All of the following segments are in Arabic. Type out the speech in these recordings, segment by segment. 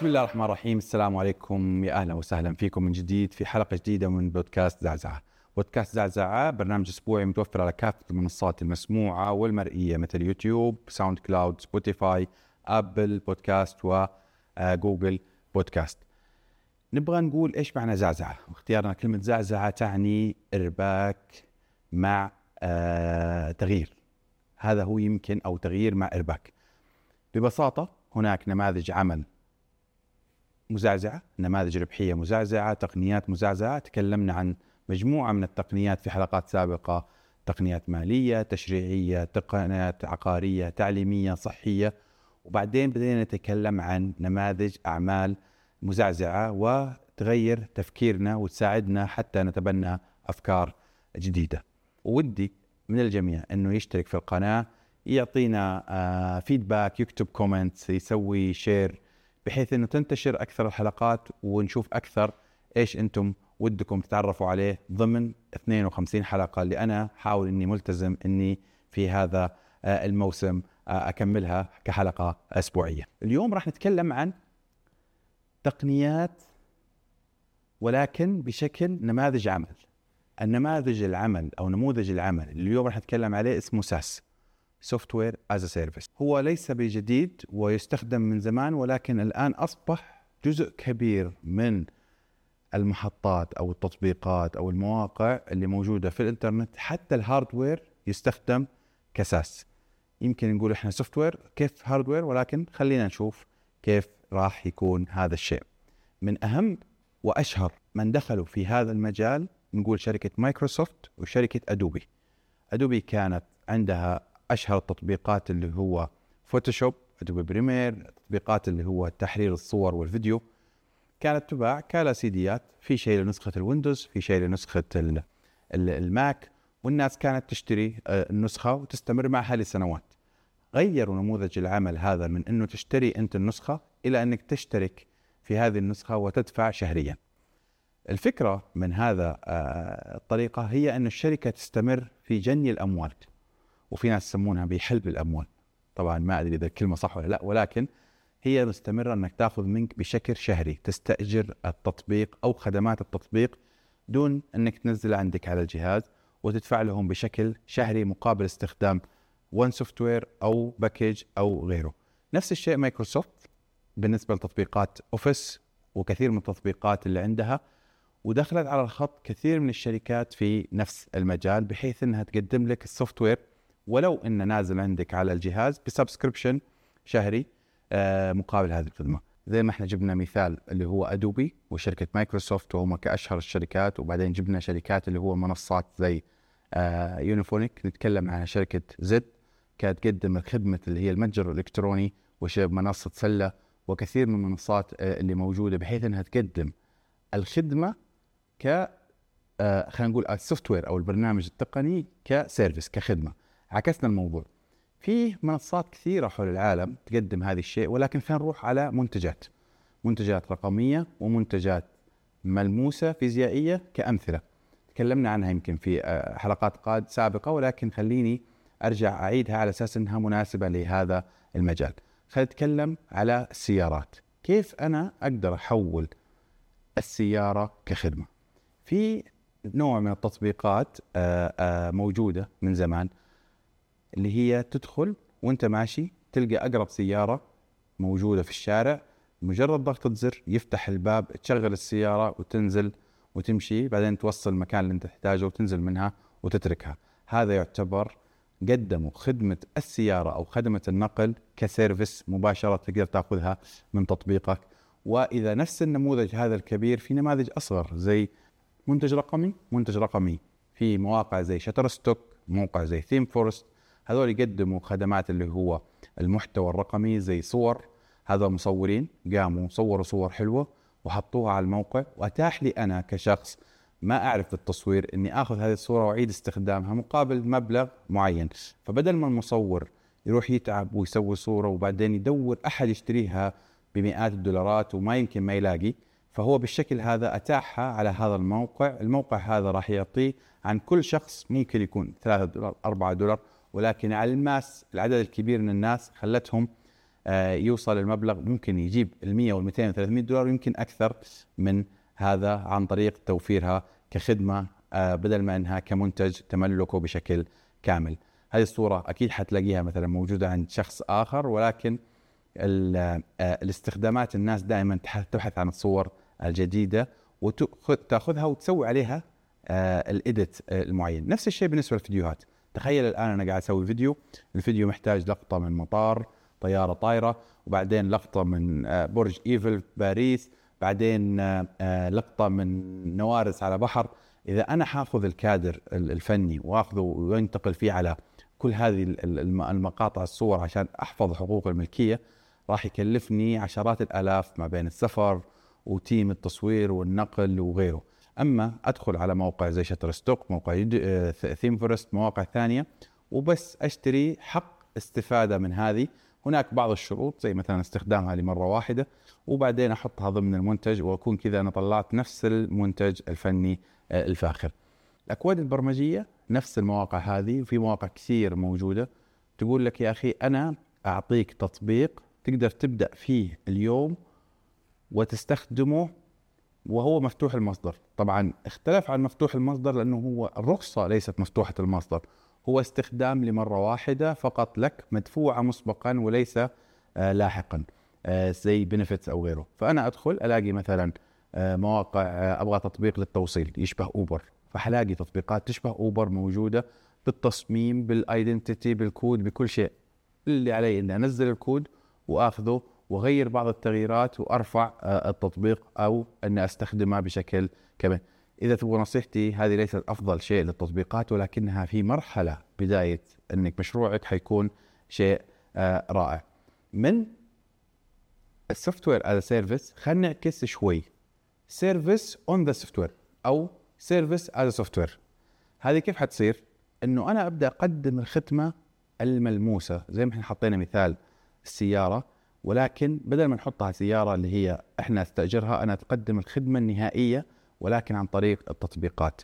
بسم الله الرحمن الرحيم. السلام عليكم. يا أهلا وسهلا فيكم من جديد في حلقة جديدة من بودكاست زعزعة. بودكاست زعزعة برنامج أسبوعي متوفر على كافة المنصات المسموعة والمرئية مثل يوتيوب ساوند كلاود سبوتيفاي أبل بودكاست وجوجل بودكاست. نبغى نقول إيش معنى زعزعة؟ واختيارنا كلمة زعزعة تعني إرباك مع آه تغيير. هذا هو يمكن أو تغيير مع إرباك. ببساطة هناك نماذج عمل مزعزعة، نماذج ربحية مزعزعة، تقنيات مزعزعة، تكلمنا عن مجموعة من التقنيات في حلقات سابقة، تقنيات مالية، تشريعية، تقنيات عقارية، تعليمية، صحية، وبعدين بدينا نتكلم عن نماذج أعمال مزعزعة وتغير تفكيرنا وتساعدنا حتى نتبنى أفكار جديدة. ودي من الجميع إنه يشترك في القناة يعطينا آه feedback يكتب comment يسوي share بحيث إنه تنتشر أكثر الحلقات ونشوف أكثر إيش أنتم ودكم تتعرفوا عليه ضمن 52 حلقة اللي أنا حاول إني ملتزم إني في هذا آه الموسم آه أكملها كحلقة أسبوعية. اليوم راح نتكلم عن تقنيات ولكن بشكل نماذج عمل. النماذج العمل أو نموذج العمل اللي اليوم راح نتكلم عليه اسمه SaaS software as a service هو ليس بجديد ويستخدم من زمان ولكن الآن أصبح جزء كبير من المحطات أو التطبيقات أو المواقع اللي موجودة في الإنترنت. حتى ال hardware يستخدم ك SaaS. يمكن نقول إحنا software كيف hardware ولكن خلينا نشوف كيف راح يكون هذا الشيء. من أهم وأشهر من دخلوا في هذا المجال نقول شركة مايكروسوفت وشركة ادوبي ادوبي كانت عندها أشهر التطبيقات اللي هو فوتوشوب ادوبي بريمير التطبيقات اللي هو تحرير الصور والفيديو. كانت تباع كا CDيات في شيء لنسخة الويندوز في شيء لنسخة الماك. والناس كانت تشتري النسخة وتستمر معها لسنوات. غيروا نموذج العمل هذا من إنه تشتري أنت النسخة إلى أنك تشترك في هذه النسخة وتدفع شهريا. الفكرة من هذا الطريقة هي إن الشركة تستمر في جني الأموال. وفي ناس يسمونها بحلب الأموال. طبعا ما أدري إذا الكلمة صح ولا لا ولكن هي مستمرة إنك تأخذ منك بشكل شهري تستأجر التطبيق أو خدمات التطبيق دون إنك تنزل عندك على الجهاز وتدفع لهم بشكل شهري مقابل استخدام one software أو package أو غيره. نفس الشيء مايكروسوفت بالنسبة لتطبيقات أوفيس وكثير من التطبيقات اللي عندها ودخلت على الخط كثير من الشركات في نفس المجال بحيث إنها تقدم لك ال software ولو انه نازل عندك على الجهاز ب subscription شهري آه مقابل هذه الخدمة. زي ما إحنا جبنا مثال اللي هو ادوبي وشركة مايكروسوفت وهم كأشهر الشركات وبعدين جبنا شركات اللي هو منصات زي آه يونيفونيك نتكلم عن شركة زد كانت تقدم الخدمة اللي هي المتجر الإلكتروني ومنصة سلة وكثير من المنصات آه اللي موجودة بحيث إنها تقدم الخدمة ك آه خلينا نقول ال software أو البرنامج التقني ك service كخدمة. عكسنا الموضوع. في منصات كثيرة حول العالم تقدم هذا الشيء ولكن خلينا نروح على منتجات. منتجات رقمية ومنتجات ملموسة فيزيائية كأمثلة. تكلمنا عنها يمكن في حلقات قاد سابقة ولكن خليني أرجع أعيدها على أساس أنها مناسبة لهذا المجال. خلينا نتكلم على السيارات. كيف أنا أقدر أحول السيارة كخدمة؟ في نوع من التطبيقات موجودة من زمان اللي هي تدخل وانت ماشي تلقى أقرب سيارة موجودة في الشارع مجرد ضغطة زر يفتح الباب تشغل السيارة وتنزل وتمشي بعدين توصل المكان اللي انت تحتاجه وتنزل منها وتتركها. هذا يعتبر قدموا خدمة السيارة أو خدمة النقل ك service مباشرة تقدر تأخذها من تطبيقك. وإذا نفس النموذج هذا الكبير في نماذج أصغر زي منتج رقمي منتج رقمي في مواقع زي Shutterstock موقع زي ThemeForest هذول يقدموا خدمات اللي هو المحتوى الرقمي زي صور. هذا مصورين قاموا صوروا صور حلوة وحطوها على الموقع. وأتاح لي أنا كشخص ما أعرف التصوير إني آخذ هذه الصورة وأعيد استخدامها مقابل مبلغ معين. فبدل ما المصور يروح يتعب ويسوي صورة وبعدين يدور أحد يشتريها بمئات الدولارات وما يمكن ما يلاقي فهو بالشكل هذا أتاحها على هذا الموقع. الموقع هذا راح يعطيه عن كل شخص ممكن يكون 3 دولار 4 دولار ولكن على الماس العدد الكبير من الناس خلتهم آه، يوصل المبلغ ممكن يجيب ال 100 وال 200 وال 300 دولار ويمكن أكثر من هذا عن طريق توفيرها كخدمة آه، بدل ما إنها كمنتج تملكه بشكل كامل. هذه الصورة أكيد حتلاقيها مثلا موجودة عند شخص آخر ولكن الاستخدامات الناس دائما تبحث عن الصور الجديدة وتاخذها وتسوي عليها الإديت المعين، نفس الشيء بالنسبة للفيديوهات. تخيل الآن أنا قاعد أسوي فيديو. الفيديو محتاج لقطة من مطار طيارة طايرة وبعدين لقطة من آه، برج إيفل باريس بعدين آه، آه، لقطة من نوارس على بحر. إذا أنا حاخذ الكادر الفني وآخذه وينتقل فيه على كل هذه المقاطع الصور عشان أحفظ حقوق الملكية راح يكلفني عشرات الآلاف ما بين السفر و team التصوير والنقل وغيره. أما أدخل على موقع زي Shutterstock موقع ThemeForest مواقع ثانية وبس أشتري حق استفادة من هذه هناك بعض الشروط زي مثلا استخدامها لمرة واحدة وبعدين أحطها ضمن المنتج وأكون كذا أنا طلعت نفس المنتج الفني آه، الفاخر. الأكواد البرمجية نفس المواقع هذه وفي مواقع كثير موجودة تقول لك يا أخي أنا أعطيك تطبيق تقدر تبدأ فيه اليوم وتستخدمه وهو مفتوح المصدر. طبعا اختلف عن مفتوح المصدر لأنه هو الرخصة ليست مفتوحة المصدر. هو استخدام لمرة واحدة فقط لك مدفوعة مسبقا وليس آه، لاحقا آه، زي بنفتس أو غيره. فأنا أدخل ألاقي مثلا آه، مواقع أبغى تطبيق للتوصيل يشبه اوبر فحألاقي تطبيقات تشبه Uber موجودة بالتصميم بال identity بالكود بكل شيء. اللي علي إني أنزل الكود وآخذه واغير بعض التغييرات وأرفع التطبيق أو أني استخدمه بشكل كامل إذا تبغى نصيحتي هذه ليست أفضل شيء للتطبيقات ولكنها في مرحلة بداية أنك مشروعك حيكون شيء آه رائع. من ال software as service خلينا نعكس شوي. service on the software أو service as software هذه كيف حتصير؟ إنه أنا أبدأ أقدم الخدمة الملموسة. زي ما إحنا حطينا مثال السيارة. ولكن بدل ما نحطها سيارة اللي هي إحنا نستأجرها أنا تقدم الخدمة النهائية ولكن عن طريق التطبيقات.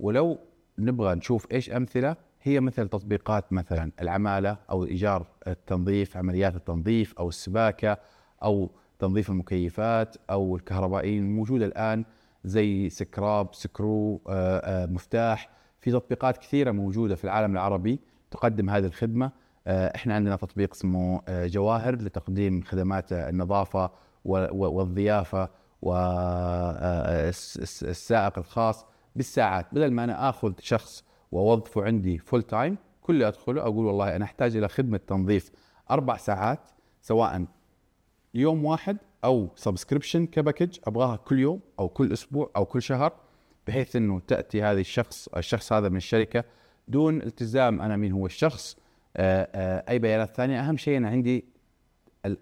ولو نبغى نشوف إيش أمثلة هي مثل تطبيقات مثلا العمالة أو إيجار التنظيف عمليات التنظيف أو السباكة أو تنظيف المكيفات أو الكهربائيين موجوده الآن زي سكراب سكرو آه، آه، مفتاح. في تطبيقات كثيرة موجودة في العالم العربي تقدم هذه الخدمة. إحنا عندنا تطبيق اسمه جواهر لتقديم خدمات النظافة والضيافة والسائق الخاص بالساعات. بدل ما أنا آخذ شخص وأوظفه عندي full time كل أدخله أقول والله أنا أحتاج إلى خدمة تنظيف أربع ساعات سواء يوم واحد أو subscription ك package أبغاها كل يوم أو كل أسبوع أو كل شهر بحيث إنه تأتي هذه الشخص الشخص هذا من الشركة دون التزام أنا مين هو الشخص آه، آه، أي بيانات ثانية. أهم شيء أنا عندي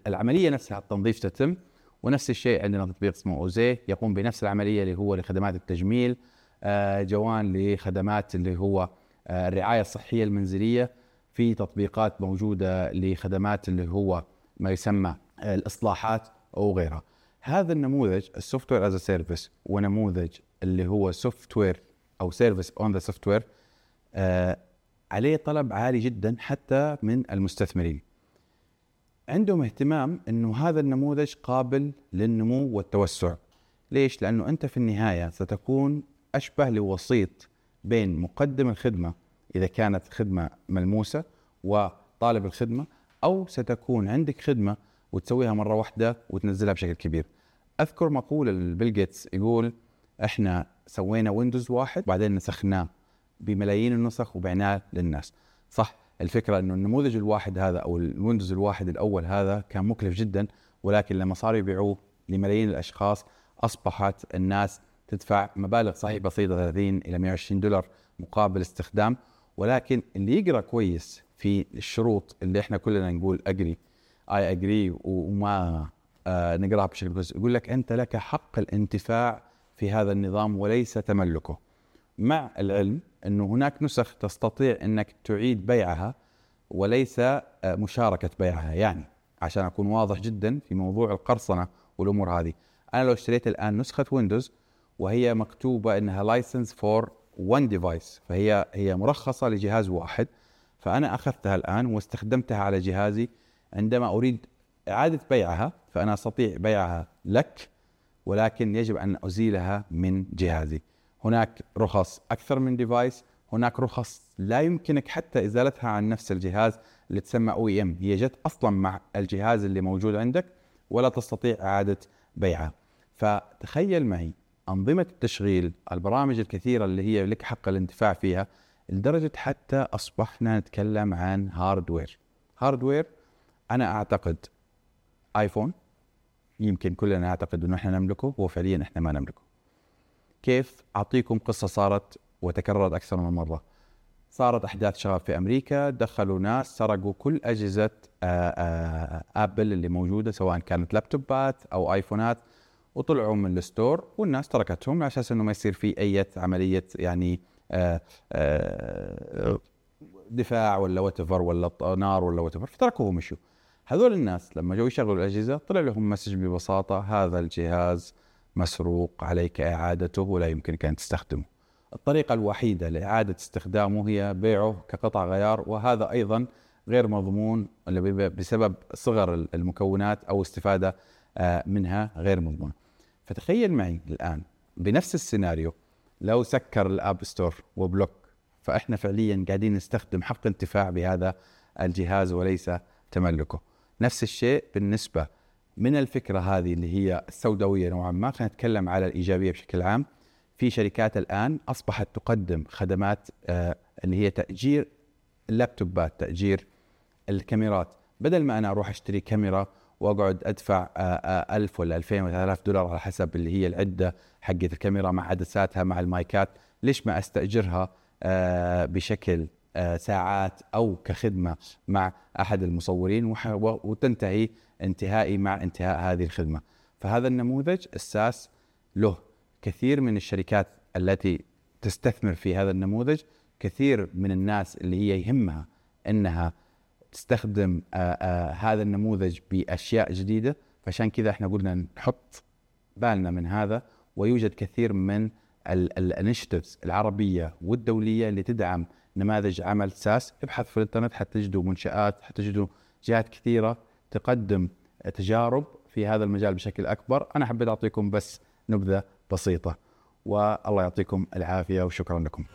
العملية نفسها التنظيف تتم ونفس الشيء عندنا تطبيق اسمه اوزي يقوم بنفس العملية اللي هو لخدمات التجميل آه، جوان لخدمات اللي هو آه، الرعاية الصحية المنزلية. في تطبيقات موجودة لخدمات اللي هو ما يسمى الإصلاحات أو غيرها. هذا النموذج ال software as service ونموذج اللي هو software أو service on the software عليه طلب عالي جدا حتى من المستثمرين. عندهم اهتمام إنه هذا النموذج قابل للنمو والتوسع. ليش؟ لأنه أنت في النهاية ستكون أشبه لوسيط بين مقدم الخدمة إذا كانت خدمة ملموسة وطالب الخدمة أو ستكون عندك خدمة وتسويها مرة واحدة وتنزلها بشكل كبير. أذكر مقولة لبيل جيتس يقول إحنا سوينا Windows واحد بعدين نسخناه بملايين النسخ وبعناه للناس. صح الفكرة إنه النموذج الواحد هذا أو ال Windows الواحد الأول هذا كان مكلف جدا ولكن لما صاروا يبيعوه لملايين الأشخاص أصبحت الناس تدفع مبالغ صحيح بسيطة 30 إلى 120 دولار مقابل استخدام. ولكن اللي يقرأ كويس في الشروط اللي إحنا كلنا نقول أجري اي اجري وما آه نقرأها بشكل كويس يقول لك أنت لك حق الانتفاع في هذا النظام وليس تملكه. مع العلم انه هناك نسخ تستطيع أنك تعيد بيعها وليس آه، مشاركة بيعها يعني عشان أكون واضح جدا في موضوع القرصنة والأمور هذه. أنا لو اشتريت الآن نسخة Windows وهي مكتوبة إنها license for one device فهي هي مرخصة لجهاز واحد فأنا أخذتها الآن واستخدمتها على جهازي عندما أريد إعادة بيعها فأنا أستطيع بيعها لك ولكن يجب أن أزيلها من جهازي. هناك رخص أكثر من device هناك رخص لا يمكنك حتى إزالتها عن نفس الجهاز اللي تسمى OEM هي جت أصلا مع الجهاز اللي موجود عندك ولا تستطيع إعادة بيعها. فتخيل معي أنظمة التشغيل البرامج الكثيرة اللي هي لك حق الانتفاع فيها لدرجة حتى أصبحنا نتكلم عن hardware hardware أنا أعتقد iPhone يمكن كلنا نعتقد إنه إحنا نملكه هو فعليا إحنا ما نملكه. كيف أعطيكم قصة صارت وتكررت أكثر من مرة؟ صارت أحداث شغب في أمريكا دخلوا ناس سرقوا كل أجهزة Apple اللي موجودة سواء كانت لابتوبات أو آيفونات وطلعوا من ال store والناس تركتهم على أساس إنه ما يصير في أي عملية يعني دفاع ولا whatever ولا نار ولا whatever فتركوه ومشوا. هذول الناس لما جو يشغلوا الأجهزة طلع لهم message ببساطة هذا الجهاز مسروق عليك إعادته ولا يمكنك أن تستخدمه. الطريقة الوحيدة لإعادة استخدامه هي بيعه كقطع غيار وهذا أيضا غير مضمون بسبب صغر المكونات أو استفادة آه، منها غير مضمونة فتخيل معي الآن بنفس السيناريو لو سكر ال App Store و block فإحنا فعليا قاعدين نستخدم حق انتفاع بهذا الجهاز وليس تملكه. نفس الشيء بالنسبة من الفكرة هذه اللي هي السوداوية نوعا ما خلينا نتكلم على الإيجابية بشكل عام. في شركات الآن أصبحت تقدم خدمات آه، اللي هي تأجير اللابتوبات تأجير الكاميرات. بدل ما أنا أروح أشتري كاميرا وأقعد أدفع 1000 آه، آه، ولا 2000 ولا 3000 دولار على حسب اللي هي العدة حقت الكاميرا مع عدساتها مع المايكات ليش ما أستأجرها بشكل ساعات أو كخدمة مع أحد المصورين وتنتهي انتهائي مع انتهاء هذه الخدمة. فهذا النموذج الساس له. كثير من الشركات التي تستثمر في هذا النموذج كثير من الناس اللي هي يهمها إنها تستخدم آه، آه، هذا النموذج بأشياء جديدة. فعشان كذا إحنا قلنا نحط بالنا من هذا ويوجد كثير من الانشيتيفز العربية والدولية اللي تدعم نماذج عمل ساس ابحث في الإنترنت حتجدوا منشآت حتجدوا جهات كثيرة تقدم تجارب في هذا المجال بشكل أكبر. أنا حبيت أعطيكم بس نبذة بسيطة والله يعطيكم العافية وشكرا لكم.